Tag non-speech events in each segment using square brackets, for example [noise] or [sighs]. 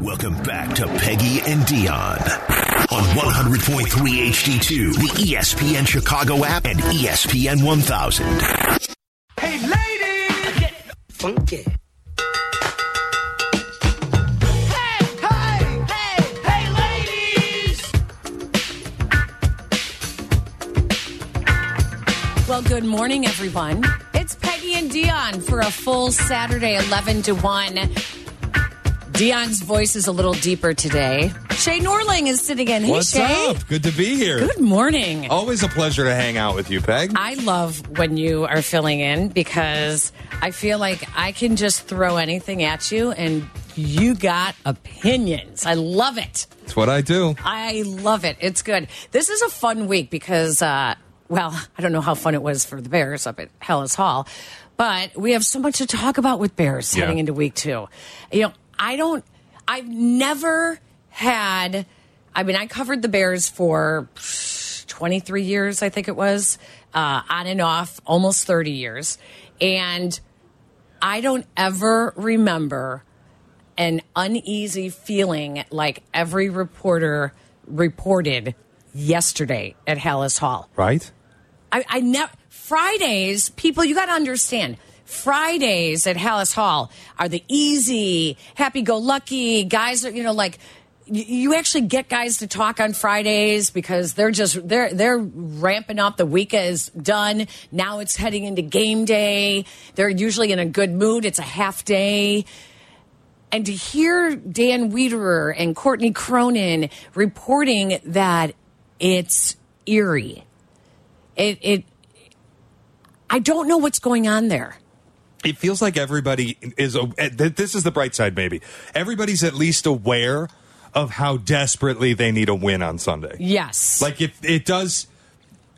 Welcome back to Peggy and Dion on 100.3 HD2, the ESPN Chicago app, and ESPN 1000. Hey, ladies! Get funky. Hey, hey, hey, hey, ladies! Well, good morning, everyone. It's Peggy and Dion for a full Saturday, 11 to 1. Dion's voice is a little deeper today. Shea Norling is sitting in. Hey, What's Shea. up? Good to be here. Good morning. Always a pleasure to hang out with you, Peg. I love when you are filling in because I feel like I can just throw anything at you and you got opinions. I love it. That's what I do. I love it. It's good. This is a fun week because, uh, well, [laughs] I don't know how fun it was for the Bears up at Halas Hall, but we have so much to talk about with Bears Yeah. heading into week two. You know, I don't, I've never had, I mean, I covered the Bears for 23 years, I think it was, uh, on and off, almost 30 years. And I don't ever remember an uneasy feeling like every reporter reported yesterday at Halas Hall. Right? I, I never Fridays, people, you got to understand. Fridays at Halas Hall are the easy, happy-go-lucky guys. Are you know like you actually get guys to talk on Fridays because they're just they're they're ramping up. The week is done. Now it's heading into game day. They're usually in a good mood. It's a half day. And to hear Dan Wiederer and Courtney Cronin reporting that it's eerie, it, it, I don't know what's going on there. It feels like everybody is. eh, th- This is the bright side, maybe. Everybody's at least aware of how desperately they need a win on Sunday. Yes. Like, if it does.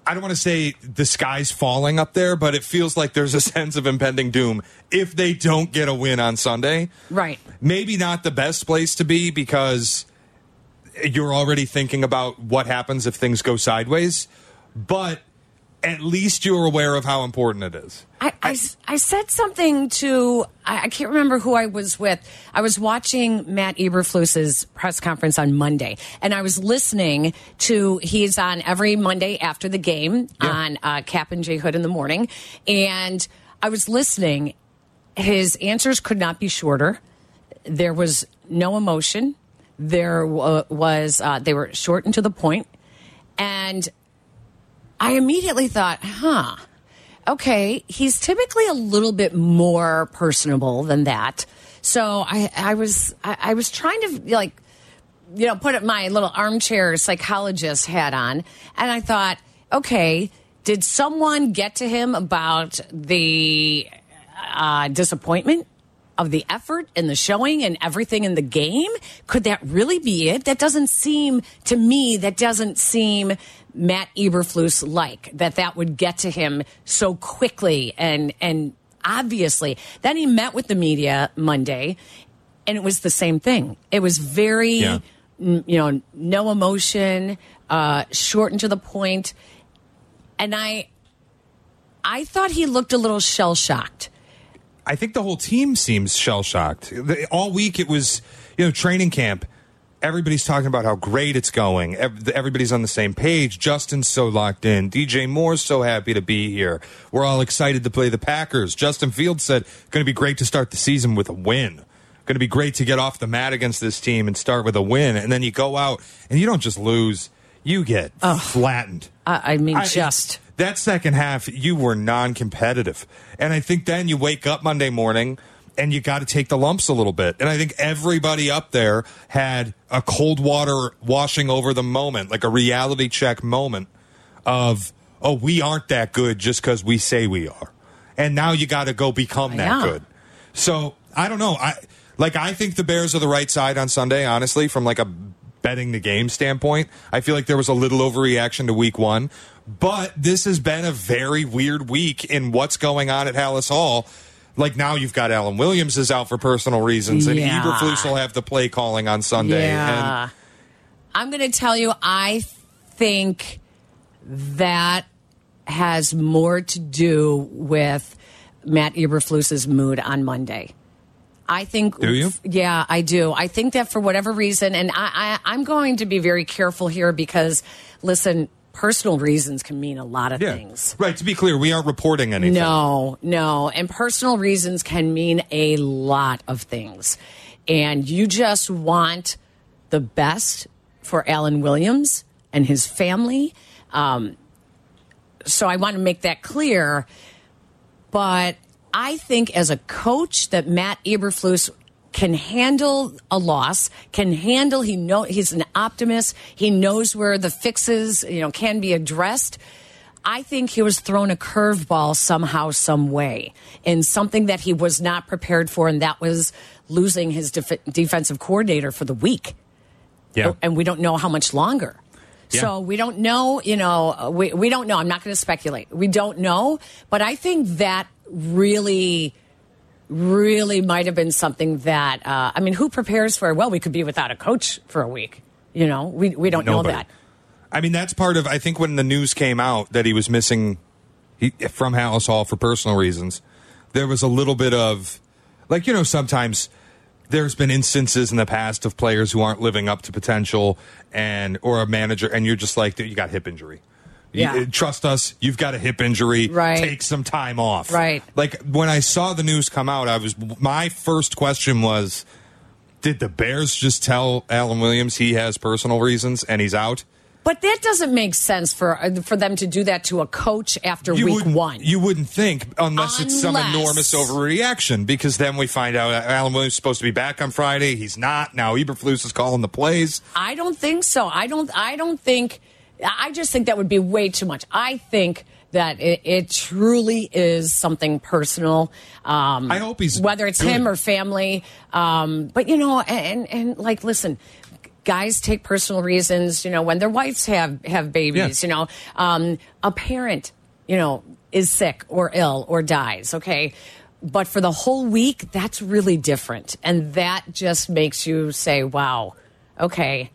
I don't want to say the sky's falling up there, but it feels like there's a [laughs] sense of impending doom if they don't get a win on Sunday. right. maybe not the best place to be because you're already thinking about what happens if things go sideways, but at least you're aware of how important it is. I, I, I said something to, I, I can't remember who I was with. I was watching Matt Eberflus's press conference on Monday, and I was listening to, he's on every Monday after the game on uh, Cap and J Hood in the morning. And I was listening. His answers could not be shorter. There was no emotion. There wa- was, uh, they were short and to the point. And I immediately thought, huh, okay, he's typically a little bit more personable than that. So I, I was, I, I was trying to like, you know, put my little armchair psychologist hat on, and I thought, okay, did someone get to him about the uh, disappointment of the effort and the showing and everything in the game? Could that really be it? That doesn't seem to me. That doesn't seem Matt Eberflus like that. That would get to him so quickly and and obviously. Then he met with the media Monday, and it was the same thing. It was very, Yeah. you know, no emotion, uh, short and to the point. point, and I. I thought he looked a little shell shocked. I think the whole team seems shell shocked. All week it was, you know, training camp. Everybody's talking about how great it's going. Everybody's on the same page. Justin's so locked in. DJ Moore's so happy to be here. We're all excited to play the Packers. Justin Fields said, going to be great to start the season with a win. Going to be great to get off the mat against this team and start with a win. And then you go out and you don't just lose, you get flattened. I, I mean, I- just that second half, you were non-competitive, and I think then you wake up Monday morning and you got to take the lumps a little bit. And I think everybody up there had a cold water washing over the moment, like a reality check moment of, oh, we aren't that good just because we say we are, and now you got to go become that Yeah. good. So I don't know. I like I think the Bears are the right side on Sunday, honestly, from like a betting the game standpoint. I feel like there was a little overreaction to week one. But this has been a very weird week in what's going on at Halas Hall. Like now you've got Alan Williams is out for personal reasons, and Yeah. Eberflus will have the play calling on Sunday. Yeah. And I'm going to tell you, I think that has more to do with Matt Eberflus's mood on Monday. I think. Do you? Yeah, I do. I think that for whatever reason, and I, I, I'm going to be very careful here because, listen, personal reasons can mean a lot of Yeah. things. Right. To be clear, we aren't reporting anything. No, no. And personal reasons can mean a lot of things. And you just want the best for Alan Williams and his family. Um, so I want to make that clear. But I think as a coach that Matt Eberflus can handle a loss, can handle he know he's an optimist, he knows where the fixes, you know, can be addressed. I think he was thrown a curveball somehow, some way, in something that he was not prepared for, and that was losing his def defensive coordinator for the week Yeah. Oh, and we don't know how much longer. Yeah. So we don't know, you know, we, we don't know. I'm not going to speculate. We don't know. But I think that really, really might have been something that, uh, I mean, who prepares for, well, we could be without a coach for a week. You know, we, we don't know that. I mean, that's part of. I think when the news came out that he was missing he, from Halas Hall for personal reasons, there was a little bit of, like you know, sometimes there's been instances in the past of players who aren't living up to potential, and or a manager, and you're just like, you got hip injury. Yeah. trust us. You've got a hip injury. Right. Take some time off. Right. Like when I saw the news come out, I was my first question was, did the Bears just tell Alan Williams he has personal reasons and he's out? But that doesn't make sense for uh, for them to do that to a coach after you week wouldn't- one. You wouldn't think unless, it's some enormous overreaction because then we find out Alan Williams is supposed to be back on Friday. He's not. Now Eberflus is calling the plays. I don't think so. I don't. I don't think. I just think that would be way too much. I think that it, it truly is something personal. Um, I hope he's whether it's good. him or family. Um, but you know, and and like, listen. Guys take personal reasons, you know, when their wives have have babies, Yeah. you know, um, a parent, you know, is sick or ill or dies. Okay, but for the whole week, that's really different, and that just makes you say, "Wow, okay,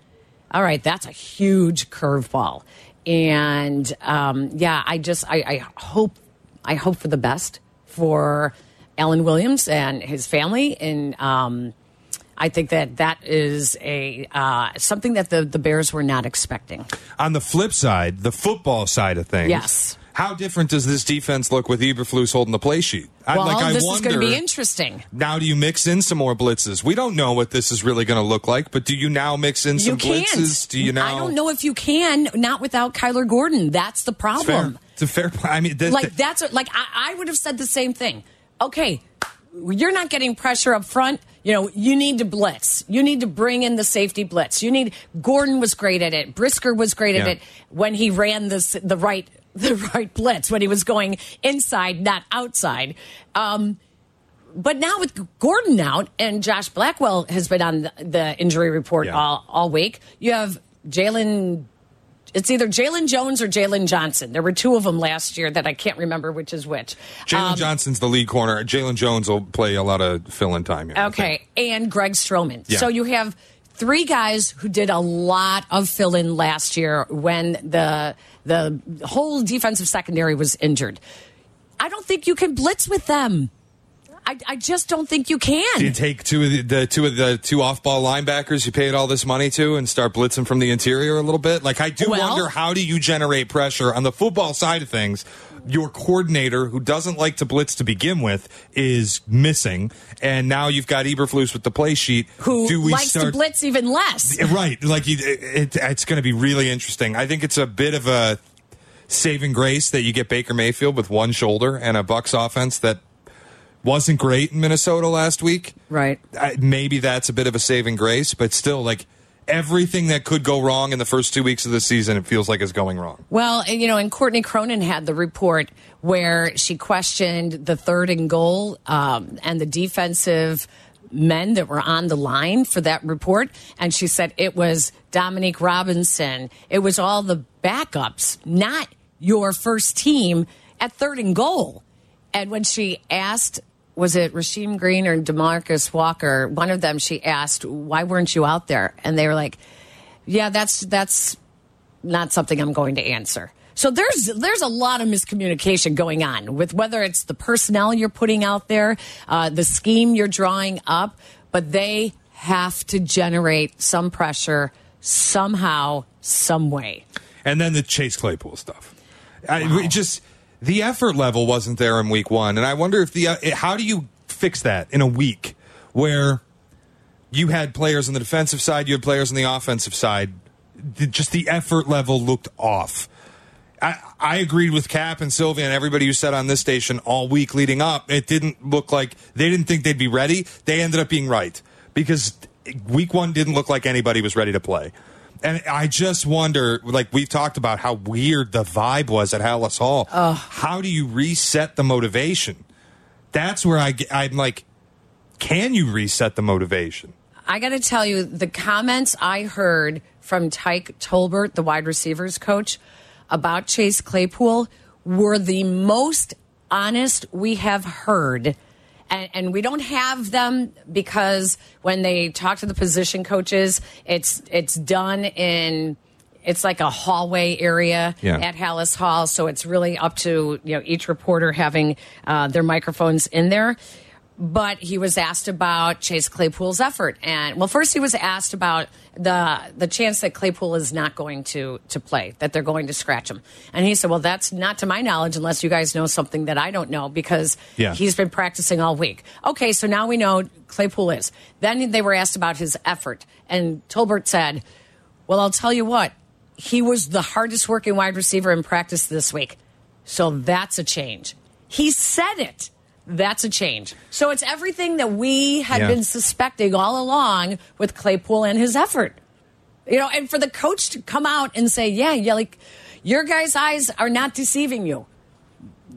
all right, that's a huge curveball." And um, yeah, I just I, I hope I hope for the best for Alan Williams and his family, and um, I think that that is a uh, something that the the Bears were not expecting. On the flip side, the football side of things. Yes. How different does this defense look with Eberflus holding the play sheet? I, Well, like, I this is wonder, going to be interesting. Now, do you mix in some more blitzes? We don't know what this is really going to look like, but do you now mix in some blitzes? Do you now? I don't know if you can. Not without Kyler Gordon. That's the It's fair. problem. It's a fair. I mean, Like th- that's like I, I would have said the same thing. Okay, you're not getting pressure up front. You know, you need to blitz. You need to bring in the safety blitz. You need Gordon was great at it. Brisker was great at it when he ran this the right the right blitz when he was going inside, not outside. Um, but now with Gordon out and Josh Blackwell has been on the, injury report Yeah. all, all week, you have Jaylon. It's either Jaylon Jones or Jaylon Johnson. There were two of them last year that I can't remember which is which. Jaylon Um, Johnson's the lead corner. Jaylon Jones will play a lot of fill-in time here. Okay, and Greg Stroman. Yeah. So you have three guys who did a lot of fill in last year when the the whole defensive secondary was injured. I don't think you can blitz with them. I, I just don't think you can. Do you take two of the, the two of the two off-ball linebackers you paid all this money to and start blitzing from the interior a little bit? Like I do Well- wonder how do you generate pressure on the football side of things? Your coordinator, who doesn't like to blitz to begin with, is missing, and now you've got Eberflus with the play sheet. who do we likes start to blitz even less? Right, like you, it, it's going to be really interesting. I think it's a bit of a saving grace that you get Baker Mayfield with one shoulder and a Bucks offense that wasn't great in Minnesota last week. Right. I, maybe that's a bit of a saving grace, but still, like everything that could go wrong in the first two weeks of the season, it feels like is going wrong. Well, and, you know, and Courtney Cronin had the report where she questioned the third and goal um, and the defensive men that were on the line for that report. And she said it was Dominique Robinson. It was all the backups, not your first team at third and goal. And when she asked, was it Rasheem Green or Demarcus Walker? One of them, she asked, why weren't you out there? And they were like, yeah, that's, that's not something I'm going to answer. So there's there's a lot of miscommunication going on with whether it's the personnel you're putting out there, uh, the scheme you're drawing up, but they have to generate some pressure somehow, some way. and then the Chase Claypool stuff. I, it just the effort level wasn't there in week one, and I wonder if the uh, how do you fix that in a week where you had players on the defensive side, you had players on the offensive side. Just the effort level looked off. I, I agreed with Cap and Sylvia and everybody who said on this station all week leading up. It didn't look like they didn't think they'd be ready. They ended up being right because week one didn't look like anybody was ready to play. And I just wonder, like we've talked about, how weird the vibe was at Halas Hall. How do you reset the motivation? That's where I, I'm like, can you reset the motivation? I got to tell you, the comments I heard from Tyke Tolbert, the wide receivers coach, about Chase Claypool were the most honest we have heard. And, and we don't have them because when they talk to the position coaches, it's it's done in it's like a hallway area Yeah. at Halas Hall, so it's really up to you know each reporter having uh, their microphones in there. But he was asked about Chase Claypool's effort, and well, first he was asked about the the chance that Claypool is not going to to play, that they're going to scratch him, and he said, "Well, that's not to my knowledge, unless you guys know something that I don't know, because Yeah. he's been practicing all week." Okay, so now we know Claypool is. Then they were asked about his effort, and Tolbert said, "Well, I'll tell you what, he was the hardest working wide receiver in practice this week. So that's a change. He said it. That's a change. So it's everything that we had Yeah. been suspecting all along with Claypool and his effort. You know, and for the coach to come out and say, yeah, yeah, like your guys' eyes are not deceiving you.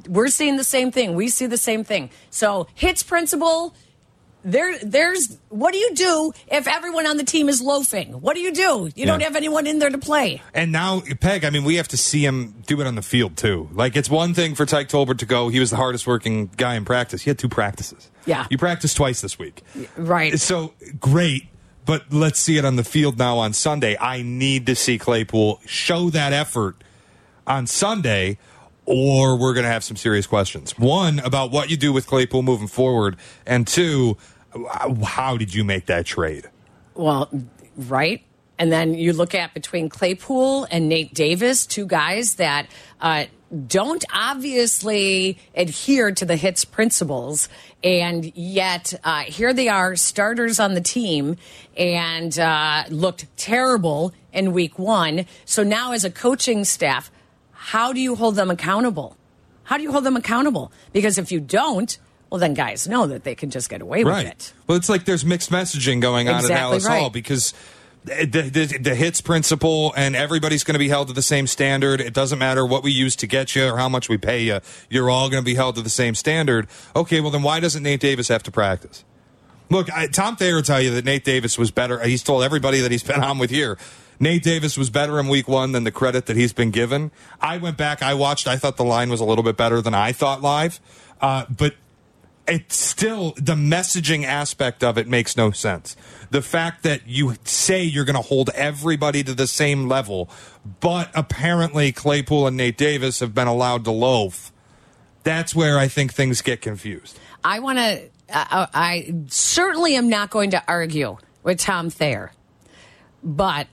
We're seeing the same thing. We see the same thing. So hits principle, there there's what do you do if everyone on the team is loafing? What do you do? You don't have anyone in there to play. And now, Peg, I mean, we have to see him do it on the field, too. Like, it's one thing for Tyke Tolbert to go, he was the hardest working guy in practice. He had two practices. Yeah. You practiced twice this week. Right. So, great. But let's see it on the field now on Sunday. I need to see Claypool show that effort on Sunday, or we're going to have some serious questions. One, about what you do with Claypool moving forward, and two, how did you make that trade? Well, right. And then you look at between Claypool and Nate Davis, two guys that uh, don't obviously adhere to the hits principles. And yet, uh, here they are, starters on the team, and uh, looked terrible in week one. So now, as a coaching staff, how do you hold them accountable? How do you hold them accountable? Because if you don't, well, then guys know that they can just get away with it. Well, it's like there's mixed messaging going on Exactly at Halas right. Hall because the, the, the hits principle and everybody's going to be held to the same standard. It doesn't matter what we use to get you or how much we pay you. You're all going to be held to the same standard. Okay, well, then why doesn't Nate Davis have to practice? Look, I, Tom Thayer will tell you that Nate Davis was better. He's told everybody that he's been on with here. Nate Davis was better in week one than the credit that he's been given. I went back, I watched, I thought the line was a little bit better than I thought live. Uh, but it's still the messaging aspect of it makes no sense. The fact that you say you're going to hold everybody to the same level, but apparently Claypool and Nate Davis have been allowed to loaf. That's where I think things get confused. I want to. I, I certainly am not going to argue with Tom Thayer, but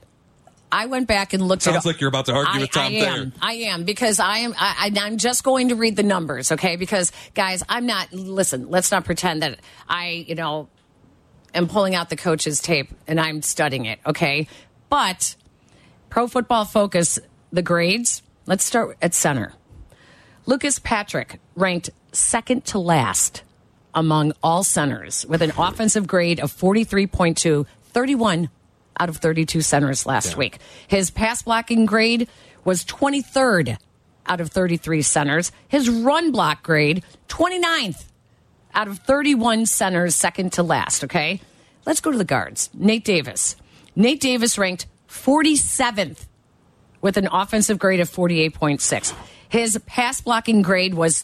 I went back and looked at Sounds at. like you're about to argue I, with Tom I Thayer. am. I am because I am. I, I'm just going to read the numbers, okay? Because guys, I'm not. Listen, let's not pretend that I, you know, am pulling out the coach's tape and I'm studying it, okay? But Pro Football Focus, the grades. Let's start at center. Lucas Patrick ranked second to last among all centers with an offensive grade of 43.2, 31 out of 32 centers last week. His pass blocking grade was 23rd out of 33 centers. His run block grade, 29th out of 31 centers, second to last, okay? Let's go to the guards. Nate Davis. Nate Davis ranked 47th with an offensive grade of 48.6. His pass blocking grade was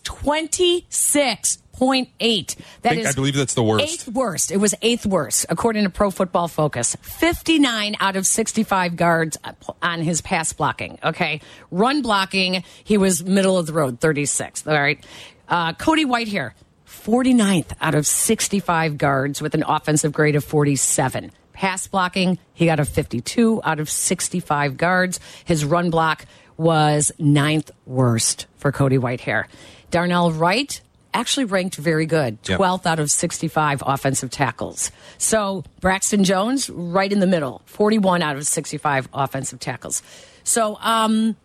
point That I- is I believe that's the worst. Eighth worst. It was eighth worst, according to Pro Football Focus. 59 out of 65 guards on his pass blocking. Okay. Run blocking, he was middle of the road, 36th. All right. Uh, Cody Whitehair, 49th out of 65 guards with an offensive grade of 47. Pass blocking, he got a 52 out of 65 guards. His run block was ninth worst for Cody Whitehair. Darnell Wright actually ranked very good, Yep. 12th out of 65 offensive tackles. So Braxton Jones, right in the middle, 41 out of 65 offensive tackles. So um,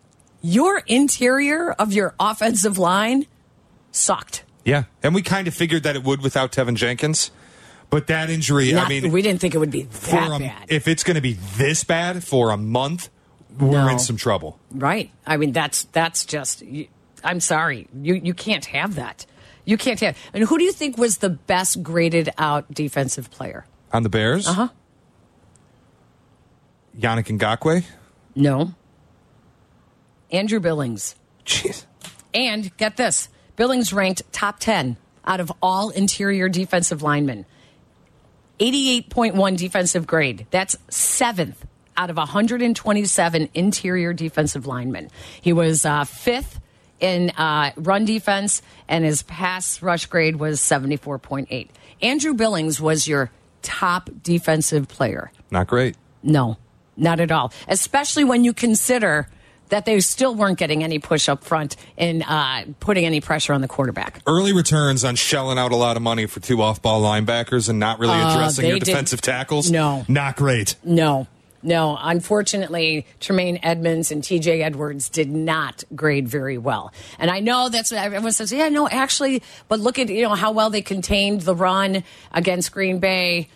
your interior of your offensive line sucked. Yeah, and we kind of figured that it would without Teven Jenkins, but that injury, Not- I mean, we didn't think it would be that a- bad. if it's going to be this bad for a month, we're No. in some trouble. Right. I mean, that's that's just. I'm sorry. You you can't have that. You can't have. And who do you think was the best graded out defensive player? On the Bears, uh Uh-huh. huh. Yannick Ngakoue, No. Andrew Billings. jeez, And get this Billings ranked top 10 out of all interior defensive linemen. 88.1 defensive grade. That's seventh out of 127 interior defensive linemen. He was uh, fifth in uh, run defense, and his pass rush grade was 74.8. Andrew Billings was your top defensive player. not great. No, not at all. Especially when you consider that they still weren't getting any push up front and uh, putting any pressure on the quarterback. Early returns on shelling out a lot of money for two off-ball linebackers and not really addressing Uh, your did- defensive tackles. No. not great. No, no. Unfortunately, Tremaine Edmunds and TJ Edwards did not grade very well. And I know that's what everyone says, yeah, no, actually, but look at you know how well they contained the run against Green Bay.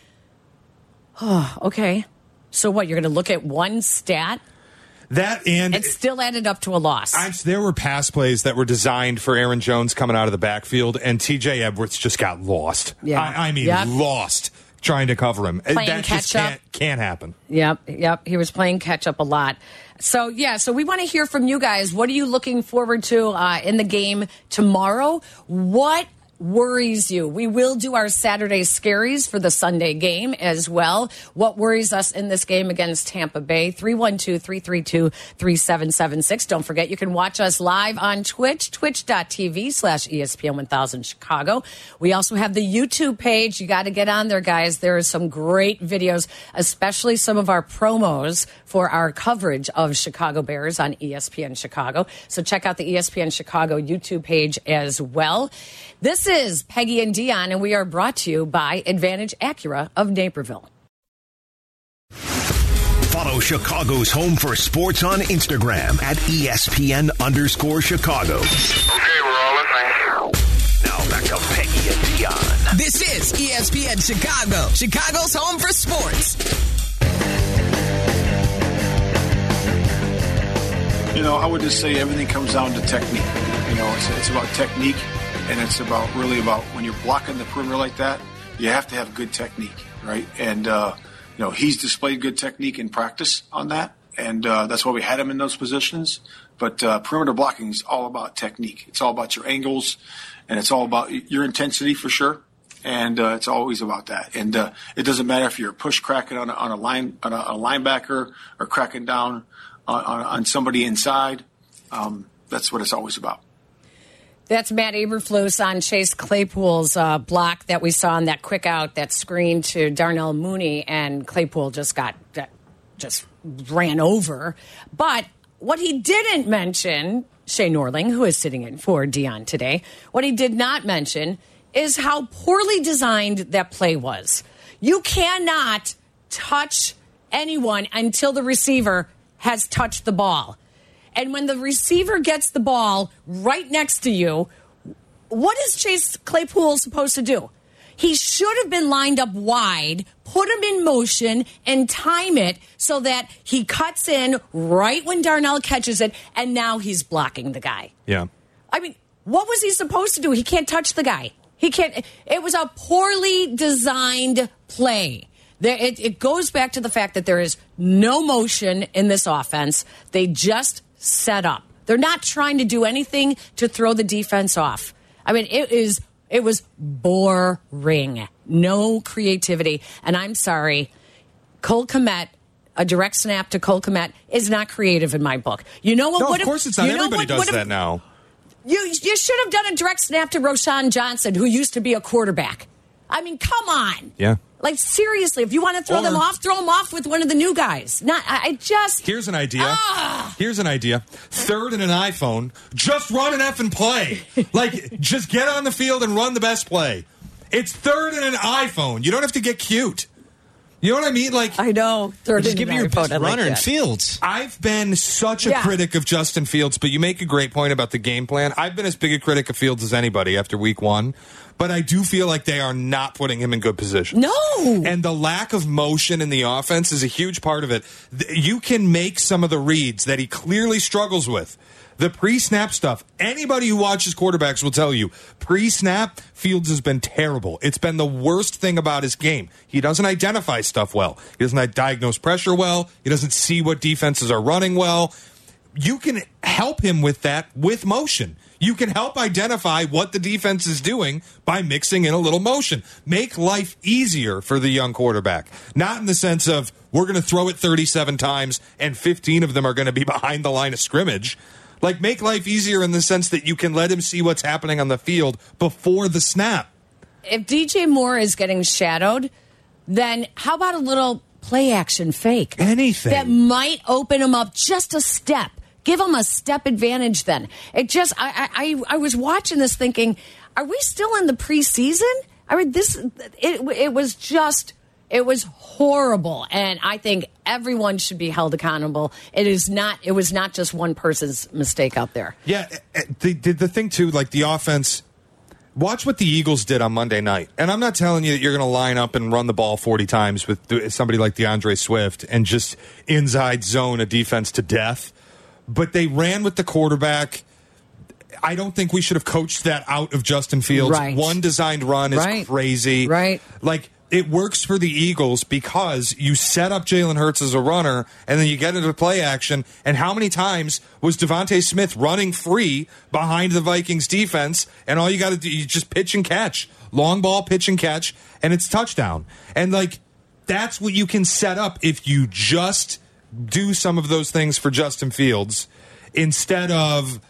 Oh, [sighs] okay. So what, you're gonna look at one stat? That and It still added up to a loss. I, there were pass plays that were designed for Aaron Jones coming out of the backfield, and T.J. Edwards just got lost. Yeah. I, I mean, Yep. lost trying to cover him. Playing that just up. can't, can't happen. Yep, yep. He was playing catch up a lot. So yeah, so we want to hear from you guys. What are you looking forward to uh, in the game tomorrow? What worries you? We will do our Saturday scaries for the Sunday game as well. What worries us in this game against Tampa Bay? 312-332-3776. Don't forget you can watch us live on Twitch, twitch.tv slash ESPN 1000 Chicago. We also have the YouTube page. You got to get on there, guys. There are some great videos, especially some of our promos for our coverage of Chicago Bears on ESPN Chicago. So check out the ESPN Chicago YouTube page as well. This is Peggy and Dion, and we are brought to you by Advantage Acura of Naperville. Follow Chicago's Home for Sports on Instagram at E ESPN underscore Chicago. Okay, we're all listening. Now back to Peggy and Dion. This is ESPN Chicago, Chicago's home for sports. You know, I would just say everything comes down to technique. You know, it's, it's about technique, and it's about really about when you're blocking the perimeter like that, you have to have good technique, right? And uh, you know, he's displayed good technique in practice on that, and uh, that's why we had him in those positions. But uh, perimeter blocking is all about technique. It's all about your angles, and it's all about your intensity for sure. And uh, it's always about that. And uh, it doesn't matter if you're push cracking on a, on a line on a, a linebacker or cracking down on, on, on somebody inside. Um, that's what it's always about. That's Matt Eberflus on Chase Claypool's uh, block that we saw in that quick out that screen to Darnell Mooney, and Claypool just got just ran over. But what he didn't mention, Shea Norling, who is sitting in for Dion today, what he did not mention is how poorly designed that play was. You cannot touch anyone until the receiver has touched the ball. And when the receiver gets the ball right next to you, what is Chase Claypool supposed to do? He should have been lined up wide, put him in motion, and time it so that he cuts in right when Darnell catches it, and now he's blocking the guy. Yeah. I mean, what was he supposed to do? He can't touch the guy. He can't. It was a poorly designed play. There, it, it goes back to the fact that there is no motion in this offense. They just set up. They're not trying to do anything to throw the defense off. I mean, it is It was boring. No creativity. And I'm sorry, Cole Kmet, a direct snap to Cole Kmet is not creative in my book. You know what? No, would of course it's not. you know Everybody what does that now. You you should have done a direct snap to Roschon Johnson, who used to be a quarterback. I mean, come on. Yeah. Like seriously, if you want to throw Or- them off, throw them off with one of the new guys. Not I, I just Here's an idea. Ah! Here's an idea. Third and an iPhone. Just run an F and play. [laughs] like, just get on the field and run the best play. It's third and an iPhone. You don't have to get cute. You know what I mean? Like, I know. Third Just give an me your iPhone, best I like runner in. Fields. I've been such a Yeah. critic of Justin Fields, but you make a great point about the game plan. I've been as big a critic of Fields as anybody after week one, but I do feel like they are not putting him in good position. No. And the lack of motion in the offense is a huge part of it. You can make some of the reads that he clearly struggles with. The pre snap stuff, anybody who watches quarterbacks will tell you pre snap, Fields has been terrible. It's been the worst thing about his game. He doesn't identify stuff well, he doesn't diagnose pressure well, he doesn't see what defenses are running well. You can help him with that with motion. You can help identify what the defense is doing by mixing in a little motion. Make life easier for the young quarterback. Not in the sense of we're going to throw it 37 times and 15 of them are going to be [laughs] behind the line of scrimmage. Like make life easier in the sense that you can let him see what's happening on the field before the snap. If DJ Moore is getting shadowed, then how about a little play action fake? Anything. that might open him up just a step. Give him a step advantage. Then it just I I I, I was watching this thinking, are we still in the preseason? I mean, this it it was just. It was horrible, and I think everyone should be held accountable. It is not. It was not just one person's mistake out there. Yeah, eh, eh, the, the the thing too, like the offense. Watch what the Eagles did on Monday night, and I'm not telling you that you're going to line up and run the ball 40 times with somebody like D'Andre Swift and just inside zone a defense to death. But they ran with the quarterback. I don't think we should have coached that out of Justin Fields. Right. One designed run is Right. crazy. Right. Like it works for the Eagles because you set up Jalen Hurts as a runner and then you get into play action. And how many times was DeVonta Smith running free behind the Vikings defense? And all you got to do, you just pitch and catch. Long ball, pitch and catch, and it's touchdown. And like, that's what you can set up if you just do some of those things for Justin Fields instead of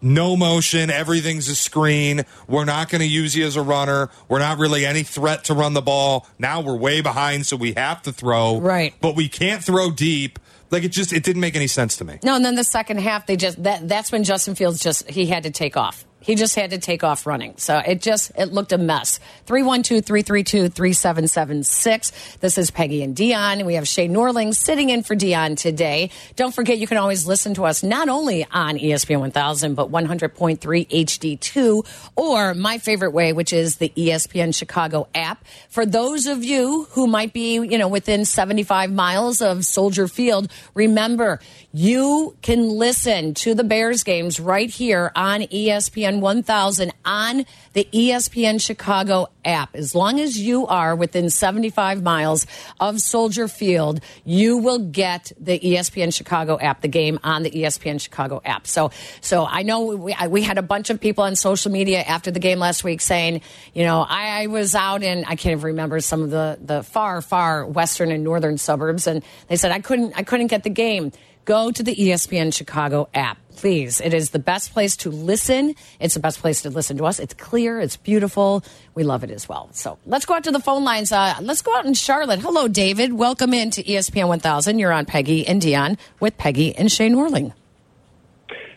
no motion, everything's a screen. We're not going to use you as a runner. We're not really any threat to run the ball. Now we're way behind, so we have to throw. Right. But we can't throw deep. Like it just it didn't make any sense to me. No, and then the second half, they just that that's when Justin Fields just he had to take off. He just had to take off running. So it just it looked a mess. 312-332-3776. This is Peggy and Dion. We have Shea Norling sitting in for Dion today. Don't forget you can always listen to us not only on ESPN 1000 but 100.3 HD2 or my favorite way which is the ESPN Chicago app. For those of you who might be, you know, within 75 miles of Soldier Field, remember you can listen to the Bears games right here on E ESPN 1000 on the ESPN Chicago app. As long as you are within 75 miles of Soldier Field, you will get the ESPN Chicago app, the game on the ESPN Chicago app. So, so I know we, we had a bunch of people on social media after the game last week saying, you know, I, I was out in, I can't even remember some of the, the far, far western and northern suburbs. And they said, I couldn't, I couldn't get the game. Go to the ESPN Chicago app, please. It is the best place to listen. It's the best place to listen to us. It's clear. It's beautiful. We love it as well. So let's go out to the phone lines. Uh, let's go out in Charlotte. Hello, David. Welcome into E ESPN 1000. You're on Peggy and Dion with Peggy and Shane Norling.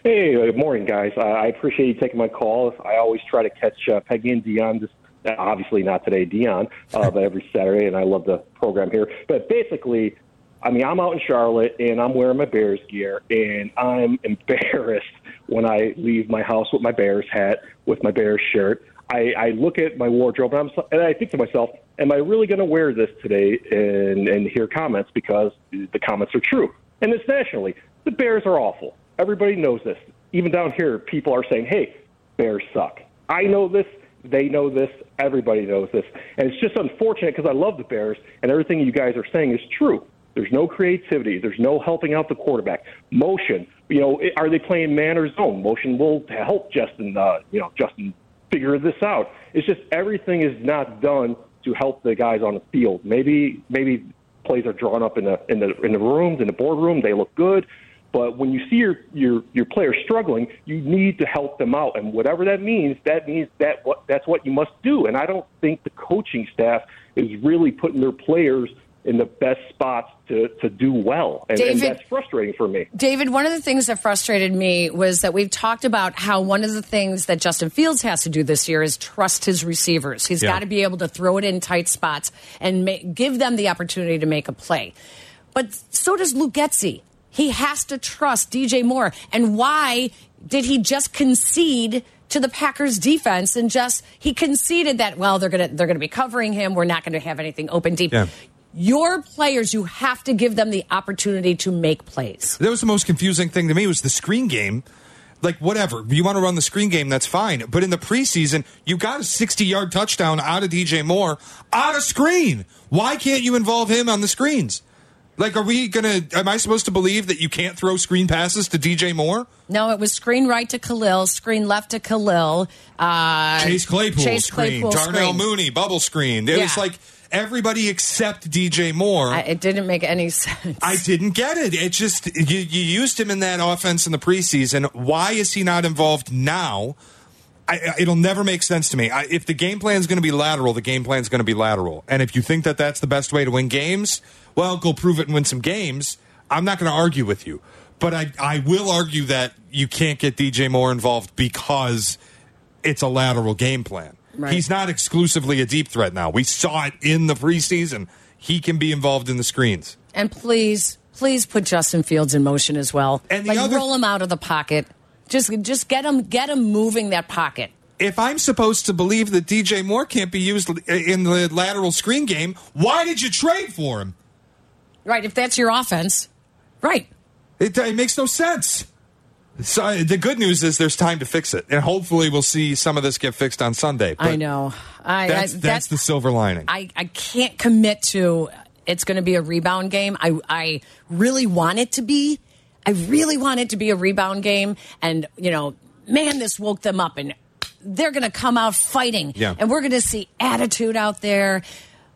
Hey, good morning, guys. Uh, I appreciate you taking my call. I always try to catch uh, Peggy and Dion. Obviously not today, Dion, uh, but every [laughs] Saturday, and I love the program here. But basically, I mean, I'm out in Charlotte and I'm wearing my Bears gear, and I'm [laughs] embarrassed when I leave my house with my Bears hat, with my Bears shirt. I, I look at my wardrobe and, I'm, and I think to myself, am I really going to wear this today and, and hear comments because the comments are true? And it's nationally. The Bears are awful. Everybody knows this. Even down here, people are saying, hey, Bears suck. I know this. They know this. Everybody knows this. And it's just unfortunate because I love the Bears, and everything you guys are saying is true. There's no creativity. There's no helping out the quarterback. Motion. You know, are they playing man or zone? Motion will help Justin. Uh, you know, Justin figure this out. It's just everything is not done to help the guys on the field. Maybe maybe plays are drawn up in the in the in the rooms in the boardroom. They look good, but when you see your your your players struggling, you need to help them out, and whatever that means, that means that what that's what you must do. And I don't think the coaching staff is really putting their players in the best spots to to do well, and, and that's frustrating for me. David, one of the things that frustrated me was that we've talked about how one of the things that Justin Fields has to do this year is trust his receivers. He's Yeah. got to be able to throw it in tight spots and ma- give them the opportunity to make a play. But so does Luke Getsy. He has to trust DJ Moore. And why did he just concede to the Packers defense and just he conceded that well they're going to they're going to be covering him. We're not going to have anything open deep. Yeah. Your players, you have to give them the opportunity to make plays. That was the most confusing thing to me was the screen game. Like whatever you want to run the screen game, that's fine. But in the preseason, you got a sixty-yard touchdown out of DJ Moore out of screen. Why can't you involve him on the screens? Like, are we gonna? Am I supposed to believe that you can't throw screen passes to DJ Moore? No, it was screen right to Khalil, screen left to Khalil. Uh, Chase Claypool Chase screen, Claypool Darnell screen. Mooney bubble screen. It was like everybody except DJ Moore. I- It didn't make any [laughs] sense. I didn't get it. It just you, you used him in that offense in the preseason. Why is he not involved now? I, it'll never make sense to me. I, if the game plan is going to be lateral, the game plan is going to be lateral. And if you think that that's the best way to win games, well, go prove it and win some games. I'm not going to argue with you, but I I will argue that you can't get DJ Moore involved because it's a lateral game plan. Right. He's not exclusively a deep threat now. We saw it in the preseason. He can be involved in the screens. and please, please put Justin Fields in motion as well. And like other- roll him out of the pocket. Just, just get him, get him moving that pocket. if I'm supposed to believe that DJ Moore can't be used in the lateral screen game, why did you trade for him? Right, if that's your offense, right. It, it makes no sense. So uh, the good news is there's time to fix it, and hopefully we'll see some of this get fixed on Sunday. I know. I, That's I, that's the silver lining. I, I can't commit to it's going to be a rebound game. I, I really want it to be. I really want it to be a rebound game. And, you know, man, this woke them up and they're going to come out fighting. Yeah. And we're going to see attitude out there.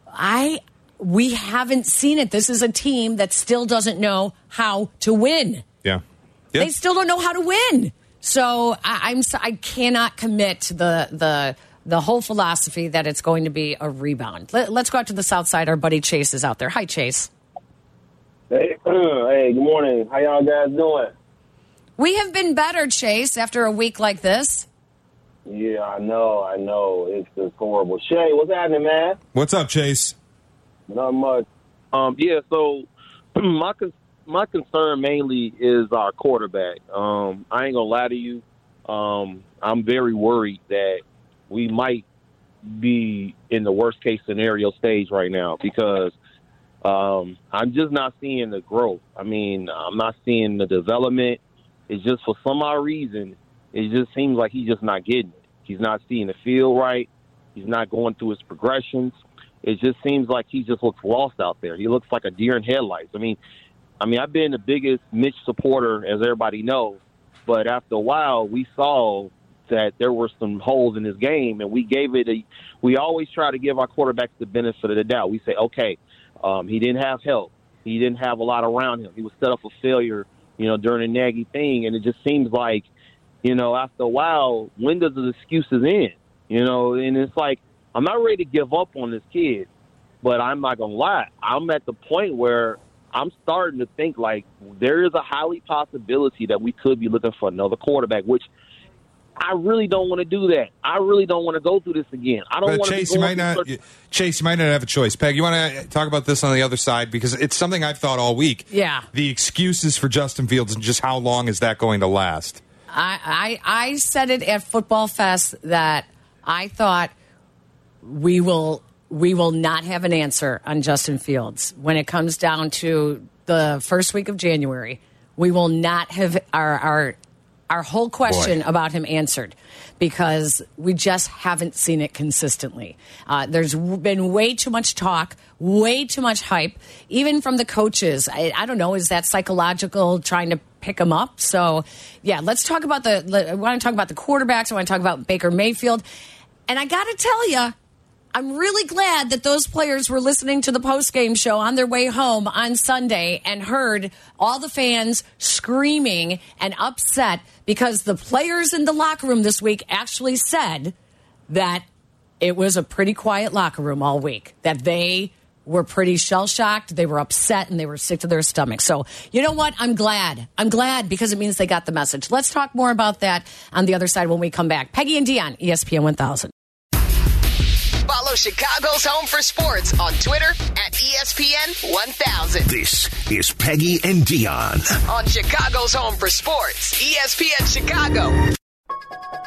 I. We haven't seen it. This is a team that still doesn't know how to win. yeah. Yeah. They still don't know how to win. So I, I'm I cannot commit to the the the whole philosophy that it's going to be a rebound. Let, let's go out to the south side. Our buddy Chase is out there. Hi, Chase. Hey, hey, good morning. How y'all guys doing? We have been better, Chase, after a week like this. Yeah, I know, I know. It's just horrible. Shea, what's happening, man? What's up, Chase? Not much. Um, yeah, so [clears throat] my con- my concern mainly is our quarterback. Um, I ain't gonna lie to you. Um, I'm very worried that we might be in the worst case scenario stage right now because um, I'm just not seeing the growth. I mean, I'm not seeing the development. It's just for some odd reason, it just seems like he's just not getting it. He's not seeing the field right. He's not going through his progressions. It just seems like he just looks lost out there. He looks like a deer in headlights. I mean, I mean, I've been the biggest Mitch supporter, as everybody knows, but after a while, we saw that there were some holes in his game, and we gave it a. We always try to give our quarterbacks the benefit of the doubt. We say, okay, um, he didn't have help. He didn't have a lot around him. He was set up for failure, you know, during the Nagy thing, and it just seems like, you know, after a while, when does the excuses end? You know, and it's like I'm not ready to give up on this kid, but I'm not gonna lie. I'm at the point where I'm starting to think like there is a highly possibility that we could be looking for another quarterback, which I really don't want to do that. I really don't want to go through this again. I don't want to. Chase, you might not. such- Chase, you might not have a choice. Peg, you want to talk about this on the other side because it's something I've thought all week. Yeah. The excuses for Justin Fields and just how long is that going to last? I, I I said it at Football Fest that I thought we will we will not have an answer on Justin Fields when it comes down to the first week of January. We will not have our our our whole question Boy. about him answered because we just haven't seen it consistently. Uh, there's been way too much talk, way too much hype, even from the coaches. I, I don't know, is that psychological trying to pick him up. So, yeah, let's talk about the. I want to talk about the quarterbacks. I want to talk about Baker Mayfield, and I got to tell you. I'm really glad that those players were listening to the post-game show on their way home on Sunday and heard all the fans screaming and upset because the players in the locker room this week actually said that it was a pretty quiet locker room all week, that they were pretty shell shocked, they were upset, and they were sick to their stomachs. So, you know what? I'm glad. I'm glad because it means they got the message. Let's talk more about that on the other side when we come back. Peggy and Dion, ESPN 1000. Follow Chicago's Home for Sports on Twitter at ESPN 1000. This is Peggy and Dionne. On Chicago's Home for Sports, ESPN Chicago.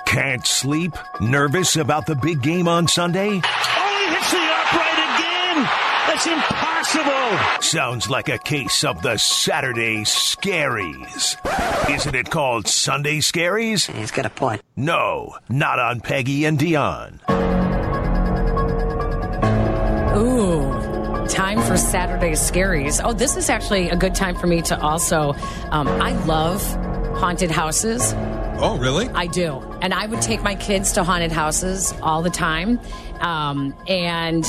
Can't sleep? Nervous about the big game on Sunday? Oh, he hits the upright again. That's impossible. Sounds like a case of the Saturday scaries. Isn't it called Sunday scaries? He's got a point. No, not on Peggy and Dionne. Ooh, time for Saturday Scaries. Oh, this is actually a good time for me to also. Um, I love haunted houses. Oh, really? I do. And I would take my kids to haunted houses all the time. Um, and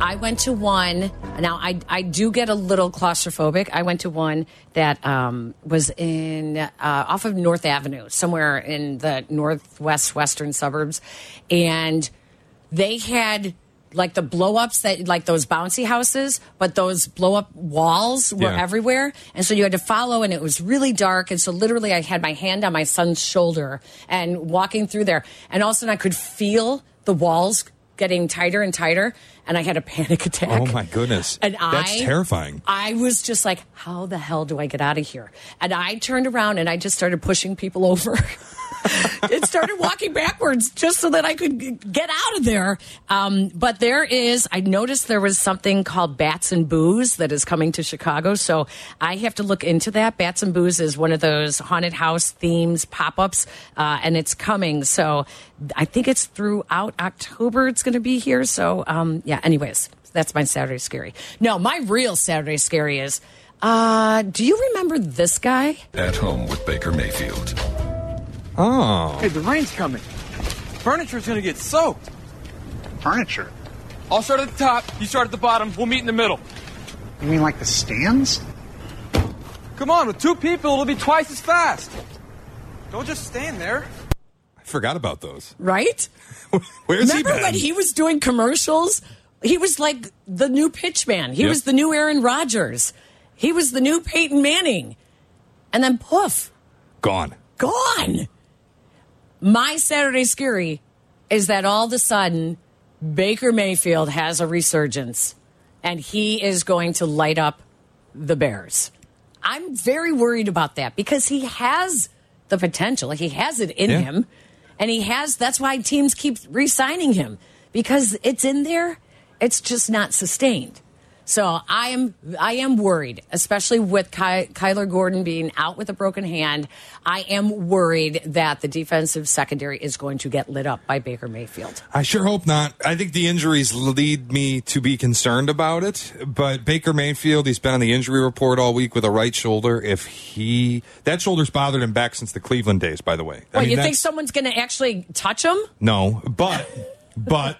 I went to one. Now, I, I do get a little claustrophobic. I went to one that um, was in uh, off of North Avenue, somewhere in the northwest western suburbs. And they had like the blow ups that like those bouncy houses, but those blow up walls were Yeah. everywhere. And so you had to follow, and it was really dark. And so literally, I had my hand on my son's shoulder and walking through there. And all of a sudden, I could feel the walls getting tighter and tighter. And I had a panic [laughs] attack. Oh my goodness. And That's I, terrifying. I was just like, how the hell do I get out of here? And I turned around and I just started pushing people [laughs] over. [laughs] and started walking backwards just so that I could get out of there. Um, but there is, I noticed there was something called Bats and Booze that is coming to Chicago. So I have to look into that. Bats and Booze is one of those haunted house themes pop ups, uh, and it's coming. So I think it's throughout October it's going to be here. So, um, yeah, anyways, that's my Saturday scary. No, my real Saturday scary is. Uh, do you remember this guy? At home with Baker Mayfield. Oh. Hey, the rain's coming. Furniture's gonna get soaked. Furniture? I'll start at the top, you start at the bottom, we'll meet in the middle. You mean like the stands? Come on, with two people, it'll be twice as fast. Don't just stand there. I forgot about those. Right? [laughs] Where's Remember he been? when he was doing commercials? He was like the new pitchman. He Yep. was the new Aaron Rodgers. He was the new Peyton Manning. And then poof, Gone. gone. My Saturday scary is that all of a sudden Baker Mayfield has a resurgence and he is going to light up the Bears. I'm very worried about that because he has the potential. He has it in Yeah. him. And he has that's why teams keep re-signing him because it's in there. It's just not sustained. So I am I am worried, especially with Ky- Kyler Gordon being out with a broken hand. I am worried that the defensive secondary is going to get lit up by Baker Mayfield. I sure hope not. I think the injuries lead me to be concerned about it. But Baker Mayfield, he's been on the injury report all week with a right shoulder. If he that shoulder's bothered him back since the Cleveland days, by the way. I Well, mean, you think someone's going to actually touch him? No, but but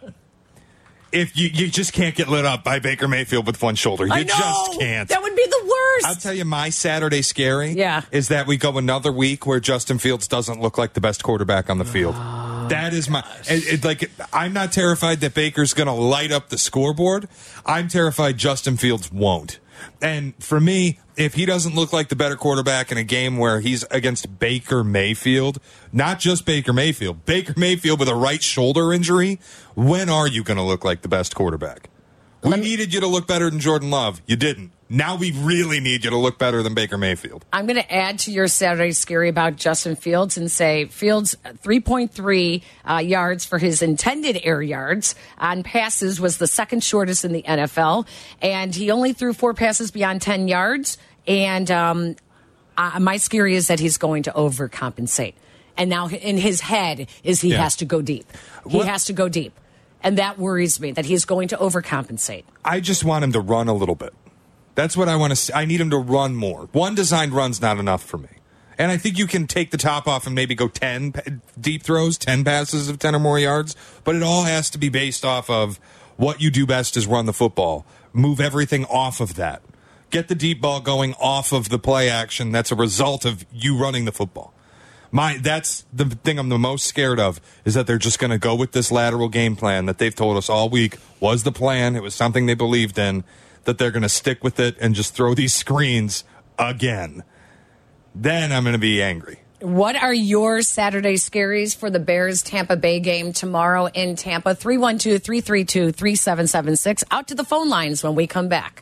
if you you just can't get lit up by Baker Mayfield with one shoulder, you I know. just can't. That would be the worst. I'll tell you, my Saturday scary Yeah. is that we go another week where Justin Fields doesn't look like the best quarterback on the field. Oh, that is my it, it- like. I'm not terrified that Baker's going to light up the scoreboard. I'm terrified Justin Fields won't. And for me, if he doesn't look like the better quarterback in a game where he's against Baker Mayfield, not just Baker Mayfield, Baker Mayfield with a right shoulder injury, when are you going to look like the best quarterback? We needed you to look better than Jordan Love. You didn't. Now we really need you to look better than Baker Mayfield. I'm going to add to your Saturday scary about Justin Fields and say Fields 3.3 uh, yards for his intended air yards on passes was the second shortest in the NFL, and he only threw four passes beyond 10 yards. And um, uh, my scary is that he's going to overcompensate, and now in his head is he Yeah. has to go deep. He What- has to go deep, and that worries me that he's going to overcompensate. I just want him to run a little bit. That's what I want to see. I need him to run more. One designed run's not enough for me. And I think you can take the top off and maybe go 10 deep throws, 10 passes of 10 or more yards, but it all has to be based off of what you do best is run the football. Move everything off of that. Get the deep ball going off of the play action that's a result of you running the football. My that's the thing I'm the most scared of is that they're just going to go with this lateral game plan that they've told us all week was the plan. It was something they believed in that they're going to stick with it and just throw these screens again. Then I'm going to be angry. What are your Saturday scaries for the Bears Tampa Bay game tomorrow in Tampa? 312 332 3776. Out to the phone lines when we come back.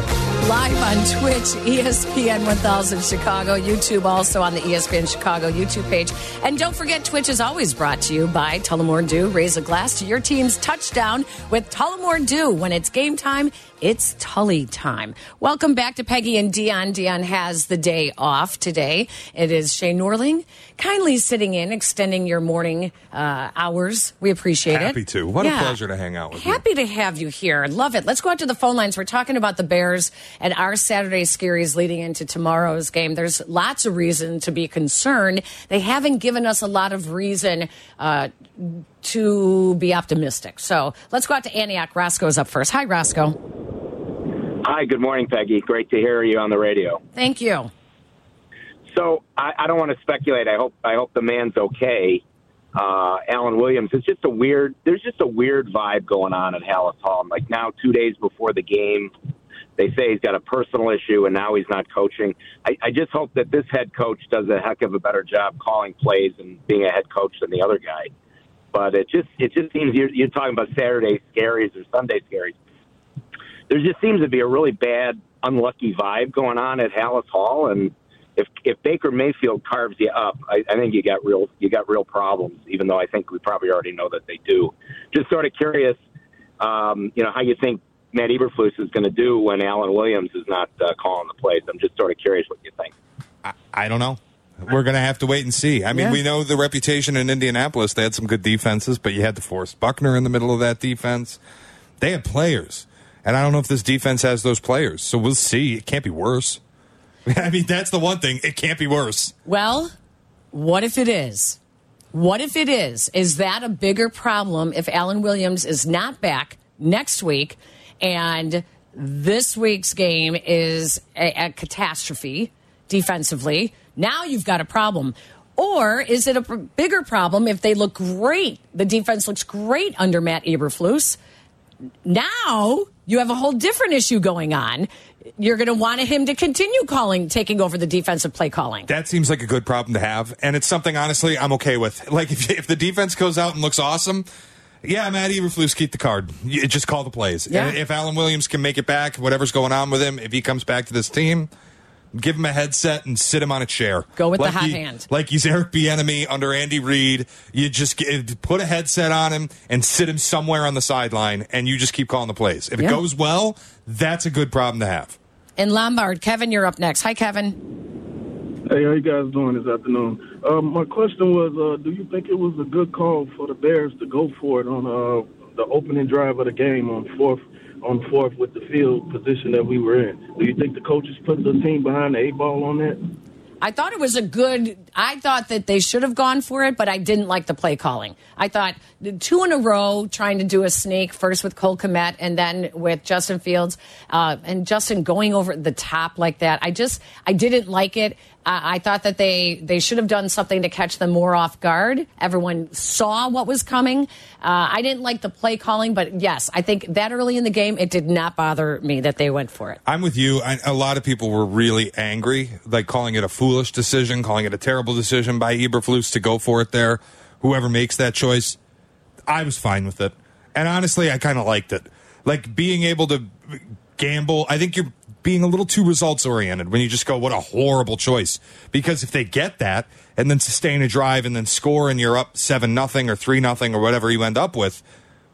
live on Twitch, ESPN 1000 Chicago, YouTube also on the ESPN Chicago YouTube page. And don't forget, Twitch is always brought to you by Tullamore Dew. Raise a glass to your team's touchdown with Tullamore Dew. When it's game time, it's Tully time. Welcome back to Peggy and Dionne. Dionne has the day off today. It is Shea Norling kindly sitting in, extending your morning uh, hours. We appreciate it. Happy to. What Yeah. a pleasure to hang out with you. Happy to have you here. Love it. Let's go out to the phone lines. We're talking about the Bears and our Saturday scaries leading into tomorrow's game. There's lots of reason to be concerned. They haven't given us a lot of reason uh, to be optimistic. So let's go out to Antioch. Roscoe's up first. Hi, Roscoe. Hi, good morning, Peggy. Great to hear you on the radio. Thank you. So I, I don't want to speculate. I hope I hope the man's okay. Uh, Alan Williams. It's just a weird. There's just a weird vibe going on at Halas Hall. Like now, two days before the game, they say he's got a personal issue, and now he's not coaching. I, I just hope that this head coach does a heck of a better job calling plays and being a head coach than the other guy. But it just it just seems you're, you're talking about Saturday scaries or Sunday scaries. There just seems to be a really bad, unlucky vibe going on at Halas Hall, and if if Baker Mayfield carves you up, I, I think you got real you got real problems. Even though I think we probably already know that they do. Just sort of curious, um, you know, how you think Matt Eberflus is going to do when Alan Williams is not uh, calling the plays. I'm just sort of curious what you think. I don't know. We're going to have to wait and see. I mean, Yeah. we know the reputation in Indianapolis. They had some good defenses, but you had DeForest Buckner in the middle of that defense. They had players. And I don't know if this defense has those players. So we'll see. It can't be worse. [laughs] I mean, that's the one thing. It can't be worse. Well, what if it is? What if it is? Is that a bigger problem if Alan Williams is not back next week and this week's game is a, a catastrophe defensively? Now you've got a problem. Or is it a bigger problem if they look great? The defense looks great under Matt Eberflus. Now you have a whole different issue going on. You're going to want him to continue calling, taking over the defensive play calling. That seems like a good problem to have. And it's something, honestly, I'm okay with. [laughs] Like, if, if the defense goes out and looks awesome, yeah, Matt Eberflus, keep the card. You just call the plays. Yeah. If Alan Williams can make it back, whatever's going on with him, if he comes back to this team, give him a headset and sit him on a chair. Go with the Like hot he- hand. Like he's Eric Bieniemy under Andy Reid. You just get, put a headset on him and sit him somewhere on the sideline, and you just keep calling the plays. If it goes well, that's a good problem to have. In Lombard, Kevin, you're up next. Hi, Kevin. Hey, how you guys doing this afternoon? Um, my question was, uh, do you think it was a good call for the Bears to go for it on uh, the opening drive of the game on fourth, on fourth with the field position that we were in? Do you think the coaches put the team behind the eight ball on that? I thought it was a good. I thought that they should have gone for it, but I didn't like the play calling. I thought two in a row trying to do a sneak first with Cole Kmet and then with Justin Fields uh, and Justin going over the top like that. I just I didn't like it. I I thought that they they should have done something to catch them more off guard. Everyone saw what was coming. Uh, I didn't like the play calling, but yes, I think that early in the game it did not bother me that they went for it. I'm with you. I, a lot of people were really angry, like calling it a foolish decision, calling it a terrible decision by Eberflus to go for it there. Whoever makes that choice, I was fine with it. And honestly, I kind of liked it. Like being able to gamble. I think you're being a little too results oriented when you just go, what a horrible choice. Because if they get that and then sustain a drive and then score and you're up seven nothing or three nothing or whatever you end up with,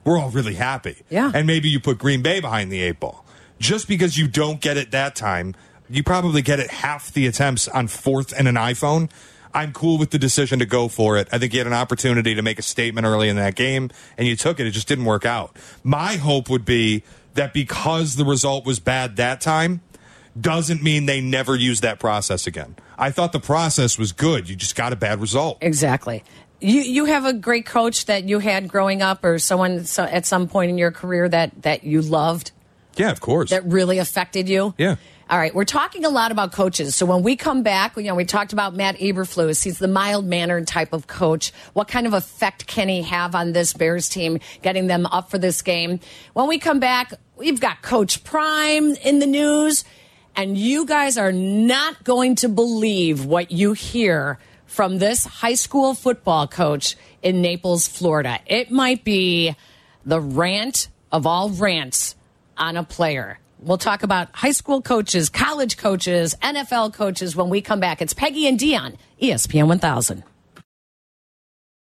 we're all really happy. Yeah. And maybe you put Green Bay behind the eight ball. Just because you don't get it that time, you probably get it half the attempts on fourth and an iPhone. I'm cool with the decision to go for it. I think you had an opportunity to make a statement early in that game, and you took it. It just didn't work out. My hope would be that because the result was bad that time, doesn't mean they never use that process again. I thought the process was good. You just got a bad result. Exactly. You you have a great coach that you had growing up, or someone so, at some point in your career that that you loved Yeah, of course. that really affected you. Yeah. All right, we're talking a lot about coaches. So when we come back, you know, we talked about Matt Eberflus. He's the mild mannered type of coach. What kind of effect can he have on this Bears team, getting them up for this game? When we come back, we've got Coach Prime in the news, and you guys are not going to believe what you hear from this high school football coach in Naples, Florida. It might be the rant of all rants on a player. We'll talk about high school coaches, college coaches, NFL coaches when we come back. It's Peggy and Dionne, ESPN 1000.